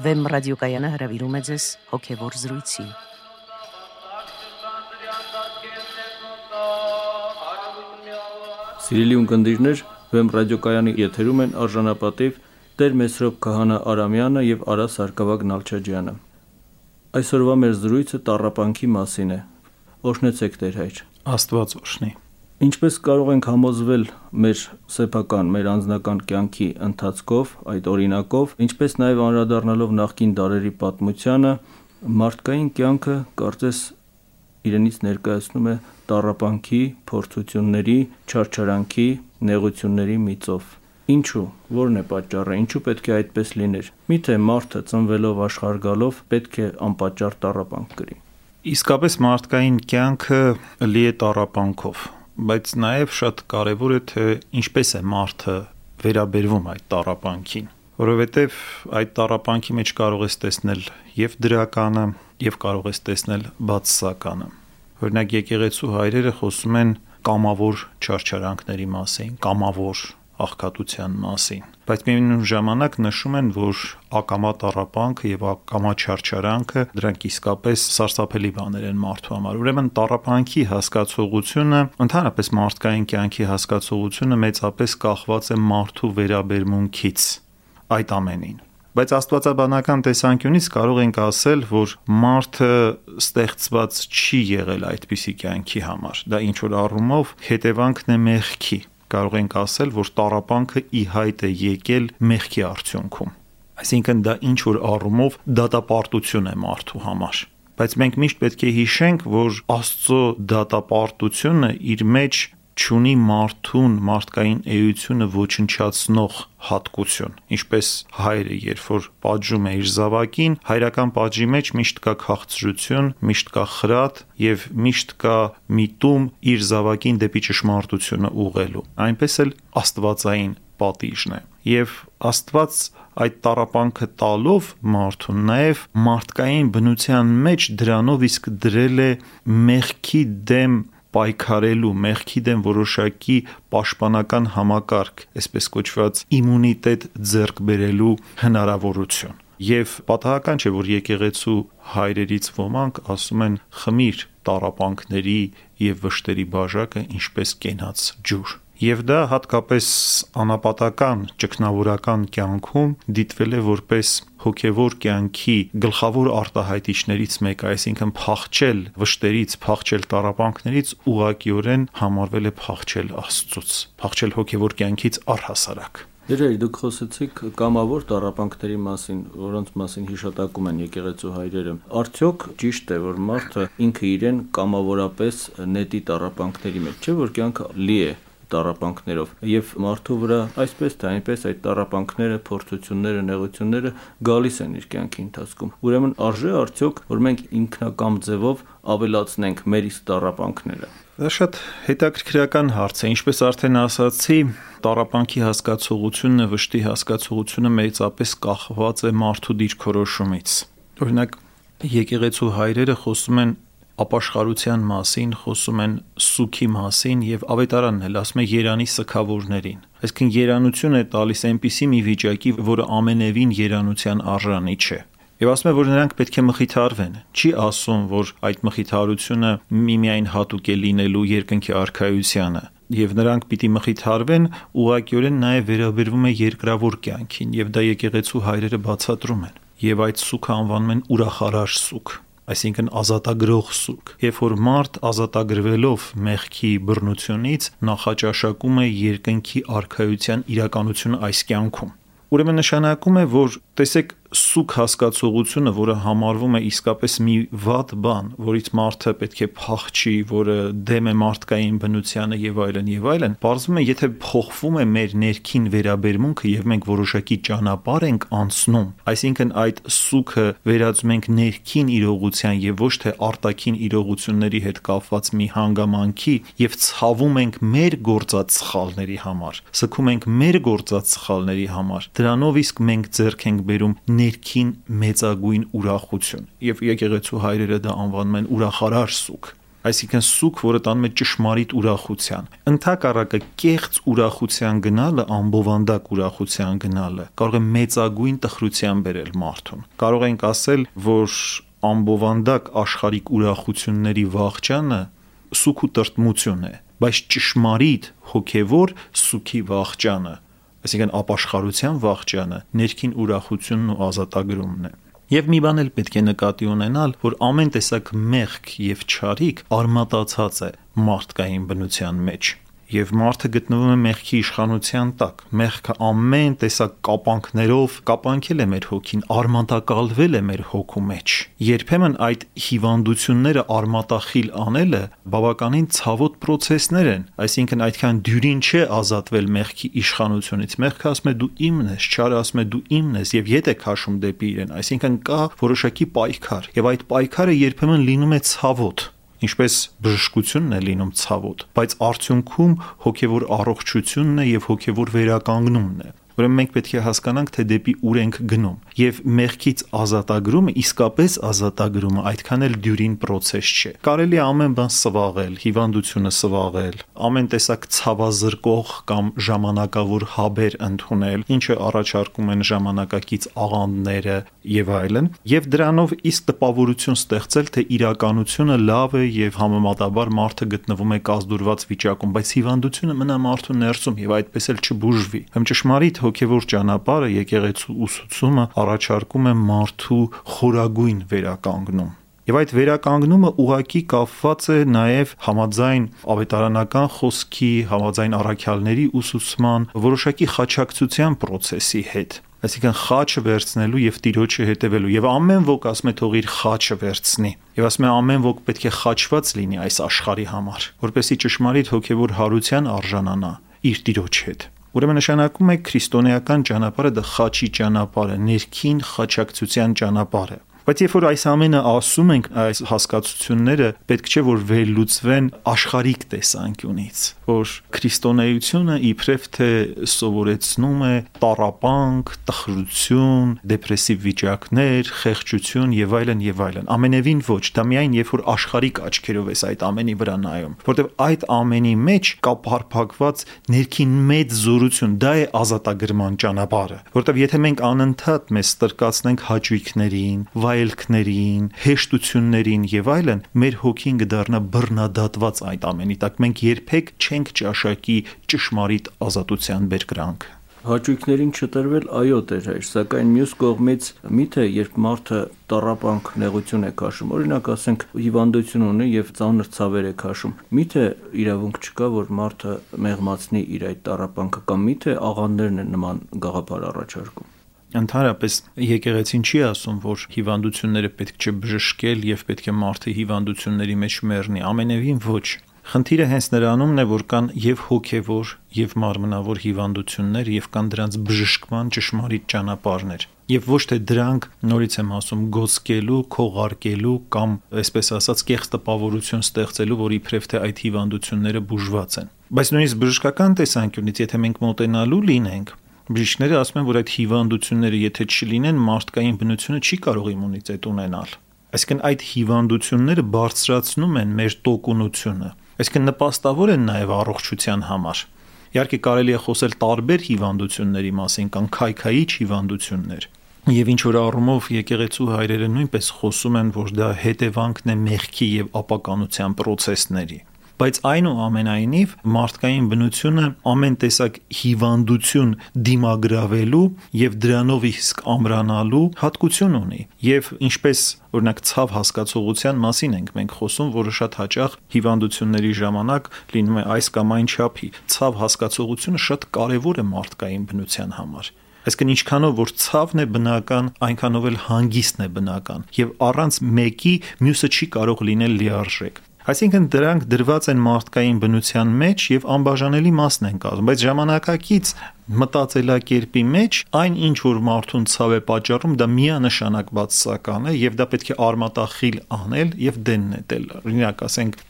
Վեմ ռադիոկայանը հրավիրում է ձեզ հոգևոր զրույցի։ Սիրելի ունկնդիրներ, Վեմ ռադիոկայանի եթերում են արժանապատիվ Տեր Մեսրոպ Քահանա Արամյանը եւ Արա Սարգսակ Նալչաջյանը։ Այսօրվա մեր զրույցը տառապանքի մասին է։ Օրհնեցեք Տեր հայր։ Աստված օրհնի։ Ինչպես կարող ենք համոզվել մեր սեփական, մեր անձնական կյանքի ընթացքով, այդ օրինակով, ինչպես նաև անդրադառնալով նախկին դարերի պատմությանը, մարդկային կյանքը կարծես իրենից ներկայացնում է տարապանքի, փորձությունների, չարչարանքի, նեղությունների միծով։ Ինչու, ո՞րն է պատճառը, ինչու պետք է այդպես լիներ։ Միթե մարդը ծնվելով աշխարհ գալով պետք է անպատճառ տարապանք կրի։ Իսկապես մարդկային կյանքը լի է տարապանքով, բայց նաև շատ կարևոր է թե ինչպես է մարդը վերաբերվում այդ տարապանքին, որովհետև այդ տարապանքի մեջ կարող ես տեսնել եւ դրականը, եւ կարող ես տեսնել բացասականը։ Օրինակ եկեղեցու հայրերը խոսում են կամավոր չարչարանքների մասին, կամավոր աղքատության մասին բայց միևնույն ժամանակ նշում են, որ ակամա տարապանքը եւ ակամա չարչարանքը դրանք իսկապես սարսափելի բաներ են մարդու համար։ Ուրեմն տարապանքի հասկացողությունը, ընդհանրապես մարդկային կյանքի հասկացողությունը մեծապես կախված է մարդու վերաբերմունքից այդ ամենին բայց աստվածաբանական տեսանկյունից կարող ենք ասել, որ մարդը ստեղծված չի եղել այդպիսի կյանքի համար։ Դա ինչ որ առումով հետևանքն է մեղքի կարող ենք ասել, որ տարապանքը ի հայտ է եկել մեղքի արդյունքում։ Այսինքն դա ինչ որ առումով դատապարտություն է մարդու համար բայց մենք միշտ պետք է հիշենք, որ Աստծո դատապարտությունը իր մեջ չունի մարդուն մարդկային էությունը ոչնչացնող հատկություն ինչպես հայրը երբ որ պատժում է իր զավակին հայրական պատժի մեջ միշտ կա քաղցրություն միշտ կա խրատ եւ միշտ կա միտում իր զավակին դեպի ճշմարտությունը ուղղելու այնպես էլ աստվածային պատիժն է եւ Աստված այդ տարապանքը տալով մարդուն նաև մարդկային բնության մեջ դրանով իսկ դրել է մեղքի դեմ պայքարելու, մեղքի դեմ որոշակի պաշտպանական համակարգ, այսպես կոչված իմունիտետ ձեռք բերելու հնարավորություն։ Եվ պատահական չէ, որ եկեղեցու հայրերից ոմանք ասում են խմիր տարապանքների եւ վշտերի բաժակը ինչպես կենաց ջուր։ Եվ դա հատկապես անապատական ճգնավորական կյանքում դիտվել է որպես հոգևոր կյանքի գլխավոր արտահայտիչներից մեկը, այսինքն փախչել վշտերից, փախչել տարապանքներից ուղղակիորեն համարվել է փախչել Աստծուց, փախչել հոգևոր կյանքից առհասարակ։ Դերեր դուք խոսեցիք կամավոր տարապանքների մասին, որոնց մասին հիշատակում են եկեղեցու հայրերը։ Արդյոք ճիշտ է, որ մարդը ինքը իրեն կամավորապես նետի տարապանքների մեջ, չէ՞ որ կյանքը լի է տարապանքներով եւ մարդու վրա այսպես թե այնպես այդ տարապանքները, փորձությունները, նեղությունները գալիս են իր կյանքի ընթացքում։ Ուրեմն արժե արդյոք որ մենք ինքնակամ ձևով ավելացնենք մեր իսկ տարապանքները։ Դա շատ հետաքրքրական հարց է, ինչպես արդեն ասացի, տարապանքի հասկացողությունը, վշտի հասկացողությունը մեծապես կախված է մարդու դիրքորոշումից։ Օրինակ, եկեղեցու հայրերը խոսում են ապաշխարության մասին, խոսում են սուքի մասին եւ ավետարանն էլ ասում է Երանի սքավորներին։ Այսինքն երանություն է տալիս այնպիսի մի վիճակի, որը ամենևին երանության արժանի չէ։ Եվ ասում է, որ նրանք պետք է մխիթարվեն։ Չի ասում, որ այդ մխիթարությունը միմիայն հատուկ է լինելու երկնքի արխայությանը, եւ նրանք պիտի մխիթարվեն, ուղղակիորեն նաեւ վերաբերվում է երկրավոր կյանքին եւ դա եկեղեցու հայրերը բացատրում են։ Եվ այդ սուքը անվանում են ուրախարար սուք այսինքն ազատագրող սուկ։ Երբ որ մարդ ազատագրվելով մեղքի բռնությունից նախաճաշակում է երկնքի արխայության իրականությունը այս կյանքում։ Ուրեմն նշանակում է, որ տեսեք սուկ հասկացողությունը, որը համարվում է իսկապես մի վատ բան, որից մարդը պետք է փախչի, որը դեմ է մարդկային բնությանը եւ այլն եւ այլն, բարձվում է, եթե փոխվում է մեր ներքին վերաբերմունքը եւ մենք որոշակի ճանապարհ ենք անցնում, այսինքն այդ սուկը վերածում ենք ներքին իրողության եւ ոչ թե արտաքին իրողությունների հետ կապված մի հանգամանքի եւ ցավում ենք մեր գործած սխալների համար, սքում ենք մեր գործած սխալների համար։ Դրանով իսկ մենք ձեռք ենք բերում ներքին մեծագույն ուրախություն եւ եկեղեցու հայրերը դա անվանում են ուրախարար սուք այսինքն սուք, որը տանում է ճշմարիտ ուրախության։ Ընթակառակը կեղծ ուրախության գնալը, ամբովանդակ ուրախության գնալը կարող է մեծագույն տխրության բերել մարդուն։ Կարող ենք ասել, որ ամբովանդակ աշխարհիկ ուրախությունների վաղճանը սուք ու տրտմություն է, բայց ճշմարիտ հոգևոր սուքի վաղճանը, այսինքն ապաշխարության վաղճանը ներքին ուրախությունն ու ազատագրումն է։ Եվ մի բան էլ պետք է նկատի ունենալ, որ ամեն տեսակ մեղք եւ չարիք արմատացած է մարդկային բնության մեջ եւ մարդը գտնվում է մեղքի իշխանության տակ։ Մեղքը ամեն տեսակ կապանքներով կապանքել է մեր հոգին, արմատակալվել է մեր հոգու մեջ։ Երբեմն այդ հիվանդությունները արմատախիլ անելը բավականին ցավոտ process-ներ են, այսինքն այդքան դյուրին չէ ազատվել մեղքի իշխանությունից։ Մեղքը ասում է դու իմն ես, չարը ասում է դու իմն ես եւ ետ է քաշում դեպի իրեն, այսինքն կա որոշակի պայքար եւ այդ պայքարը երբեմն լինում է ցավոտ ինչպես բժշկությունն է լինում ցավոտ, բայց արդյունքում հոգևոր առողջությունն է եւ հոգևոր վերականգնումն է։ Ուրեմն մենք պետք է հասկանանք, թե դեպի ուր ենք գնում։ Եվ մեղքից ազատագրումը, իսկապես ազատագրումը այդքան էլ դյուրին process չէ։ Կարելի է ամեն բան սվաղել, հիվանդությունը սվաղել, ամեն տեսակ ցավազրկող կամ ժամանակավոր հաբեր ընդունել, ինչը առաջարկում են ժամանակակից աղանդները եւ այլն, եւ դրանով իսկ տպավորություն ստեղծել, թե իրականությունը լավ է եւ համեմատաբար մարդը գտնվում է կազդուրված վիճակում, բայց հիվանդությունը մնա մարդու ներսում եւ այդպես էլ չբուժվի։ Հմ ճշմարիտ հոգևոր ճանապարհը եկեղեցու ուսուցումը առաջարկում է մարդու խորագույն վերականգնում Եվ այդ վերականգնումը ուղակի կապված է նաև համաձայն ավետարանական խոսքի, համաձայն առաքյալների ուսուցման, որոշակի խաչակցության process-ի հետ այսինքն խաչը վերցնելու եւ տիրոջը հետևելու եւ ամեն ոք ասում է թող իր խաչը վերցնի եւ ասում է ամեն ոք պետք է խաչված լինի այս աշխարհի համար որպեսի ճշմարիտ հոգեվոր հարության արժանանա իր տիրոջ հետ Ուրեմն նշանակում է քրիստոնեական ճանապարհը դա խաչի ճանապարհը, ներքին խաչակցության ճանապարհը։ Բայց երբ որ այս ամենը ասում ենք, այս հասկացությունները պետք չէ որ վերլուծվեն աշխարհիկ տեսանկյունից, որ քրիստոնեությունը իբրև թե սովորեցնում է տարապանք, տխրություն, դեպրեսիվ վիճակներ, խեղճություն եւ այլն եւ այլն։ Ամենևին ոչ, դա միայն երբ որ աշխարհիկ աչքերով ես այդ ամենի վրա նայում, որտեվ այդ ամենի մեջ կա փարփակված ներքին մեծ զորություն, դա է ազատագրման ճանապարհը, որտեվ եթե մենք անընդհատ մեզ ստրկացնենք հաճույքներին, վայ վայելքներին, հեշտություններին եւ այլն, մեր հոգին կդառնա բռնադատված այդ ամենի տակ։ Մենք երբեք չենք ճաշակի ճշմարիտ ազատության բերկրանք հաճույքներին չտրվել այո դեր հայր, սակայն մյուս կողմից միթե երբ մարդը տարապանք նեղություն է քաշում, օրինակ ասենք հիվանդություն ունի եւ ծանր ցավեր է քաշում, միթե իրավունք չկա, որ մարդը մեղմացնի իր այդ տարապանքը կամ միթե աղանդերն են նման գաղափար առաջարկում։ Ընդհանրապես եկեղեցին չի ասում, որ հիվանդությունները պետք չէ բժշկել եւ պետք է մարդը հիվանդությունների մեջ մեռնի։ Ամենևին ոչ։ Խնդիրը հենց նրանումն է, որ կան եւ հոգեվոր եւ մարմնավոր հիվանդություններ եւ կան դրանց բժշկման ճշմարիտ ճանապարհներ եւ ոչ թե դրանք նորից եմ ասում գոսկելու, քողարկելու կամ այսպես ասած կեղծ տպավորություն ստեղծելու, որ իբրև թե այդ հիվանդությունները բուժված են։ Բայց նույնիսկ բժշկական տեսանկյունից, եթե մենք մոտենալու լինենք, Բժիշկները ասում են, որ այդ հիվանդությունները եթե չլինեն, մարդկային բնությունը չի կարող իմունիտետ ունենալ։ Այսինքն այդ հիվանդությունները բարձրացնում են մեր տոկունությունը։ Այսինքն նպաստավոր են նաև առողջության համար։ Իհարկե կարելի է խոսել տարբեր հիվանդությունների մասին, կան քայքայիչ հիվանդություններ, Եվ ինչ որ առումով եկեղեցու հայրերը նույնպես խոսում են, որ դա հետևանքն է մեղքի եւ ապականության process-ների բայց այնուամենայնիվ մարդկային բնությունը ամեն տեսակ հիվանդություն դիմագրավելու եւ դրանով իսկ ամրանալու հատկություն ունի եւ ինչպես օրինակ ցավ հասկացողության մասին ենք մենք խոսում, որը շատ հաճախ հիվանդությունների ժամանակ լինում է այս կամ այն չափի։ Ցավ հասկացողությունը շատ կարևոր է մարդկային բնության համար։ Այսինքն ինչքանով որ ցավն է բնական, այնքանով էլ հանգիստն է բնական, եւ առանց մեկի մյուսը չի կարող լինել լիարժեք։ Այսինքն դրանք դրված են մարդկային բնության մեջ եւ անբաժանելի մասն են կազմում, բայց ժամանակակից մտածելակերպի մեջ այն ինչ որ մարդուն ցավ է պատճառում, դա միանշանակ բացասական է եւ դա պետք է արմատախիլ անել եւ դեն նետել։ Օրինակ ասենք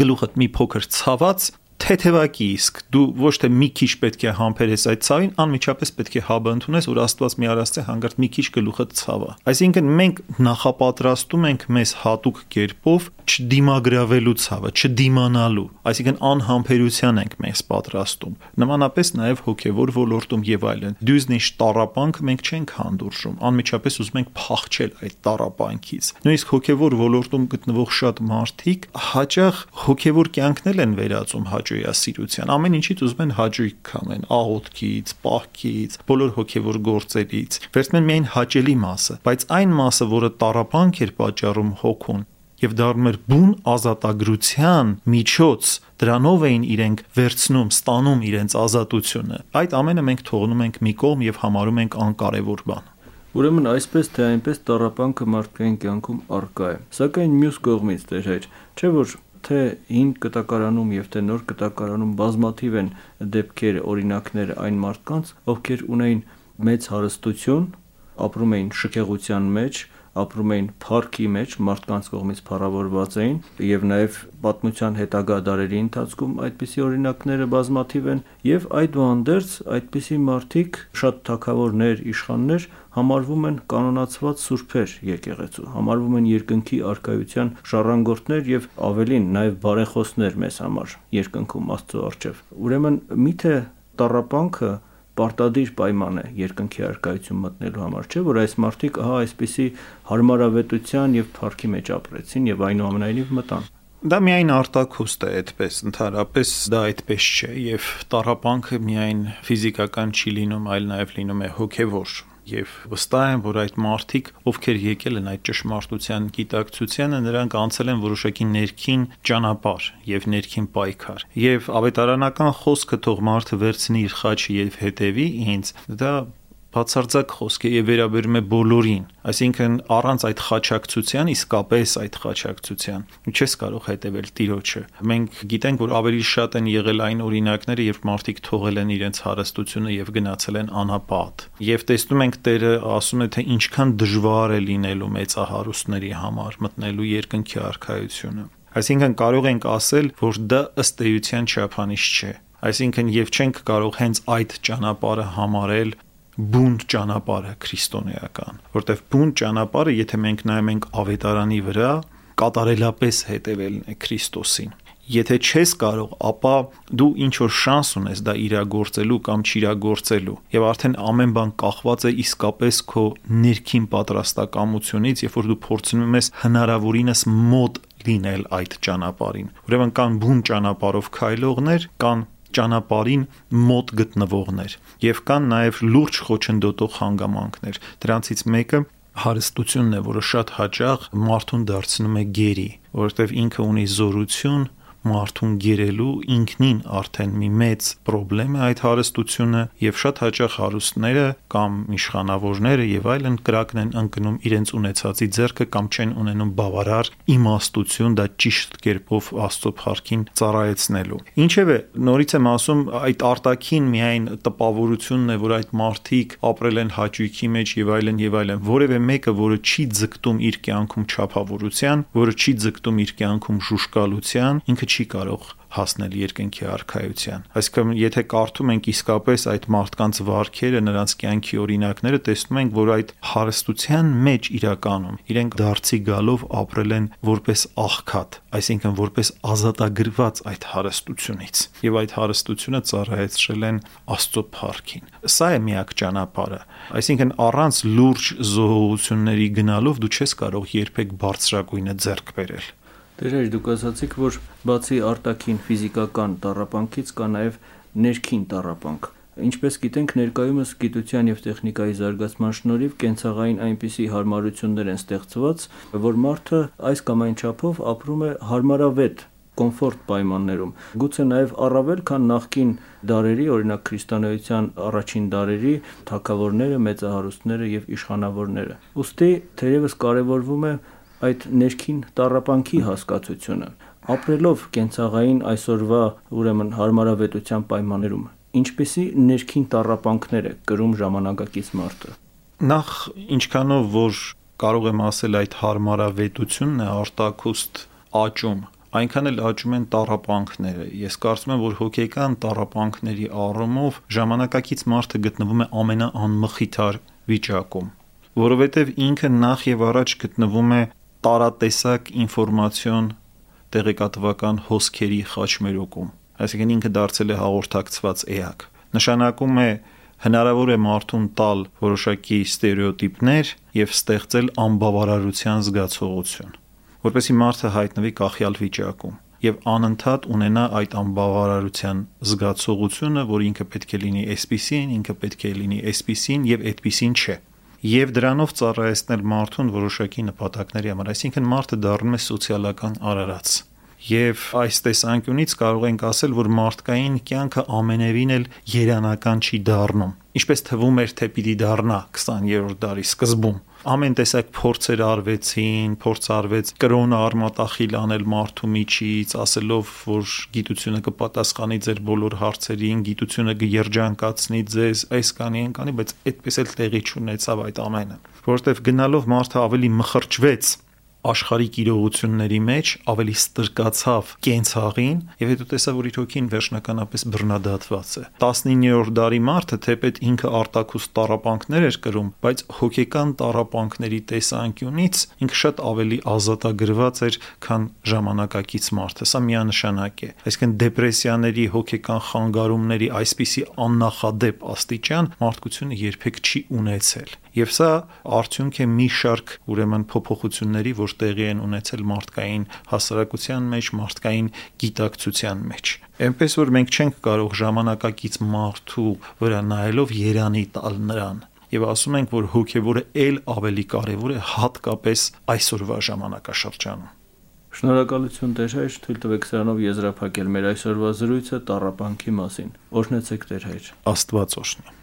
գլուխդ մի փոքր ցաված թեթևակի իսկ դու ոչ թե մի քիչ պետք է համբերես այդ ցավին, անմիջապես պետք է հաբը ընդունես, որ Աստված մի արասցե հանգարտ մի քիչ գլուխը ցավա։ Այսինքն մենք նախապատրաստում ենք մեզ հատուկ կերպով չդիմագրավելու ցավը, չդիմանալու, այսինքն անհամբերության ենք մենք պատրաստում։ Նմանապես նաև հոգևոր ոլորտում եւ այլն։ Դյուզնիշ տարապանքը մենք չենք հանդուրժում, անմիջապես ուզում ենք փախչել այդ տարապանքից։ Նույնիսկ հոգևոր ոլորտում գտնվող շատ մարդիկ հաճախ հոգևոր կյանքն են վերածում հաճոյասիրության։ Ամեն ինչից ուզում են հաճույք կամեն, աղոթքից, պահքից, բոլոր հոգևոր գործերից։ Վերցնեն միայն հաճելի մասը, բայց այն մասը, որը տարապանք էր պատճառում հոգուն, եւ դառնում էր բուն ազատագրության միջոց դրանով էին իրենք վերցնում, ստանում իրենց ազատությունը։ Այդ ամենը մենք թողնում ենք մի կողմ եւ համարում ենք անկարևոր բան։ Ուրեմն այսպես թե այնպես տարապանքը մարդկային կյանքում արկա է։ Սակայն մյուս կողմից դեր չէ որ թե հին կտակարանում եւ թե նոր կտակարանում բազմաթիվ են դեպքեր, օրինակներ այն մարդկանց, ովքեր ունեին մեծ հարստություն, ապրում էին շքեղության մեջ, ապրում էին փառքի մեջ, մարդկանց կողմից փառավորված էին եւ նաեւ պատմության հետագա դարերի ընթացքում այդպիսի օրինակները բազմաթիվ են եւ այդուհանդերձ այդպիսի մարդիկ շատ թակավորներ, իշխաններ համարվում են կանոնացված սուրբեր եկեղեցու, համարվում են երկնքի արքայության շարանգորդներ եւ ավելին նաեւ բարեխոսներ մեզ համար երկնքում Աստծո արչեւ։ Ուրեմն միթե տառապանքը պարտադիր պայման է երկնքի arkայություն մտնելու համար, չէ՞ որ այս մարդիկ ահա այսպիսի հարմարավետության եւ փառքի մեջ ապրեցին եւ այնուամենայնիվ մտան։ Դա միայն արտակուստ է այդպես, ընդհանրապես դա այդպես չէ եւ տարապանքը միայն ֆիզիկական չի լինում, այլ նաեւ լինում է հոգեվոր եւ վստահ եմ, որ այդ մարդիկ, ովքեր եկել են այդ ճշմարտության գիտակցությանը, նրանք անցել են որոշակի ներքին ճանապարհ եւ ներքին պայքար։ Եվ ավետարանական խոսքը թող մարդը վերցնի իր խաչը եւ հետեւի ինձ, դա բացարձակ խոսք է եւ վերաբերում է բոլորին այսինքն առանց այդ խաչակցության իսկապես այդ խաչակցության ու չես կարող հետևել տիրոջը մենք գիտենք որ ավելի շատ են եղել այն օրինակները երբ մարդիկ թողել են իրենց հարստությունը եւ գնացել են անապատ եւ տեսնում ենք Տերը ասում է թե ինչքան դժվար է լինելու մեծահարուստների համար մտնելու երկնքի արքայությունը այսինքն կարող ենք ասել որ դա ըստ էության չափանիշ չէ այսինքն եւ չենք կարող հենց այդ ճանապարհը համարել բունտ ճանապարհը քրիստոնեական, որտեվ բունտ ճանապարհը, եթե մենք նայում ենք ավետարանի վրա, կատարելապես հետևելն է Քրիստոսին։ Եթե չես կարող, ապա դու ինչ որ շանս ունես դա իրագործելու կամ չիրագործելու, եւ արդեն ամեն բան կախված է իսկապես քո ներքին պատրաստակամությունից, երբ որ դու փորձում ես հնարավորինս մոտ լինել այդ ճանապարհին։ Ուրեմն կան բուն ճանապարհով քայլողներ, կան ճանապարհին մոտ գտնվողներ եւ կան նաեւ լուրջ խոչընդոտող հանգամանքներ դրանցից մեկը հարստությունն է, որը շատ հաճախ մարդուն դարձնում է գերի, որովհետև ինքը ունի զորություն, մարդուն գերելու ինքնին արդեն մի մեծ խնդրեմ է այդ հարստությունը եւ շատ հաճախ հարուստները կամ իշխանավորները եւ այլն կրակն են ընկնում իրենց ունեցածի ձեռքը կամ չեն ունենում բավարար իմաստություն դա ճիշտ կերպով Աստծո փառքին ծառայեցնելու։ Ինչևէ, նորից եմ ասում, այդ արտաքին միայն տպավորությունն է, որ այդ մարդիկ ապրել են հաճույքի մեջ եւ այլն եւ այլն, որևէ մեկը, որը չի ձգտում իր կյանքում չափավորության, որը չի ձգտում իր կյանքում շուշկալության, ինքը չի կարող հասնել երկնքի արքայության։ Այսինքն, եթե կարդում ենք իսկապես այդ մարդկանց վարքերը, նրանց կյանքի օրինակները, տեսնում ենք, որ այդ հարստության մեջ իրականում իրենք դարձի գալով ապրել են որպես աղքատ, այսինքն որպես ազատագրված այդ հարստությունից։ Եվ այդ հարստությունը ծառայեցրել են Աստծո փառքին։ Սա է միակ ճանապարհը։ Այսինքն առանց լուրջ զոհությունների գնալով դու չես կարող երբեք բարձրագույնը ձեռք բերել։ Դերեր դուք ասացիք, որ բացի արտաքին ֆիզիկական տառապանքից կա նաև ներքին տառապանք։ Ինչպես գիտենք, ներկայումս գիտության եւ տեխնիկայի զարգացման շնորհիվ կենցաղային այնպիսի հարմարություններ են ստեղծված, որ մարդը այս կամ այն չափով ապրում է հարմարավետ կոմֆորտ պայմաններում։ Գուցե նաև առավել քան նախկին դարերի, օրինակ քրիստոնեության առաջին դարերի թակավորները, մեծահարուստները եւ իշխանավորները։ Ոստի թերևս կարևորվում է այդ ներքին տարապանքի հասկացությունը ապրելով կենցաղային այսօրվա ուրեմն հարմարավետության պայմաններում ինչպիսի ներքին տարապանքներ է կրում ժամանակակից մարդը նախ ինչքանով որ կարող եմ ասել այդ հարմարավետությունն է արտակուստ աճում այնքան էլ աճում են տարապանքները։ Ես կարծում եմ, որ հոգեկան տարապանքների առումով ժամանակակից մարդը գտնվում է ամենաանմխիթար վիճակում, որովհետև ինքը նախ եւ առաջ գտնվում է տարատեսակ ինֆորմացիոն տեղեկատվական հոսքերի խաչմերուկում, այսինքն ինքը դարձել է հաղորդակցված էակ։ Նշանակում է հնարավոր է մարդուն տալ որոշակի ստերեոտիպներ եւ ստեղծել անբավարարության զգացողություն, որպեսզի մարդը հայտնվի կախյալ վիճակում եւ անընդհատ ունենա այդ անբավարարության զգացողությունը, որ ինքը պետք է լինի այսպիսին, ինքը պետք է լինի այսպիսին եւ այդպիսին չէ եւ դրանով ծառայեցնել մարդուն որոշակի նպատակների համար, այսինքն մարդը դառնում է սոցիալական արարած Եվ այս տեսանկյունից կարող ենք ասել, որ մարդկային կյանքը ամենևին էլ երանական չի դառնում։ Ինչպես թվում էր, թե պիտի դառնա 20-րդ դարի սկզբում ամեն տեսակ փորձեր արվեցին, փորձ արվեց կրոնը արմատախիլ անել մարդու միջից, ասելով, որ գիտությունը կպատասխանի ձեր բոլոր հարցերին, գիտությունը կերջանկացնի ձեզ, այս կանի, այն կանի, բայց այդպես էլ տեղի չունեցավ այդ ամենը, որովհետև գնալով մարդը ավելի մխրճվեց աշխարհիկ իրողությունների մեջ ավելի ստրկացավ կենցաղին եւ հետո տեսավ որ իր հոգին վերջնականապես բռնադատված է 19-րդ դարի մարդը թեպետ ինքը արտակուս տարապանքներ էր կրում բայց հոգեկան տարապանքների տեսանկյունից ինքը շատ ավելի ազատագրված էր քան ժամանակակից մարդը սա միանշանակ է այսինքն դեպրեսիաների հոգեկան խանգարումների այսպիսի աննախադեպ աստիճան մարդկությունը երբեք չի ունեցել Եվ սա արդյունք է մի շարք ուրեմն փոփոխությունների, որ տեղի են ունեցել մարդկային հասարակության մեջ, մարդկային գիտակցության մեջ։ Էնպես որ մենք չենք կարող ժամանակակից մարդու վրա նայելով երանի տալ նրան եւ ասում ենք, որ հոգեվորը ել ավելի կարեւոր է հատկապես այսօրվա ժամանակաշրջանում։ Շնորհակալություն Տեր հայր, թույլ տվեք սրանով եզրափակել մեր այսօրվա զրույցը տառապանքի մասին։ Օրհնեցեք Տեր հայր։ Աստված օրհնի։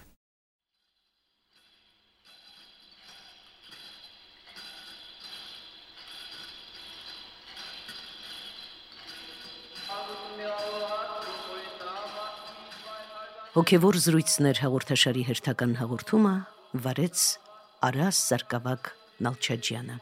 Հոգևոր զրույցներ հաղորդաշարի հերթական հաղորդումը վարեց Արաս Սարգսակ Նալչաջյանը։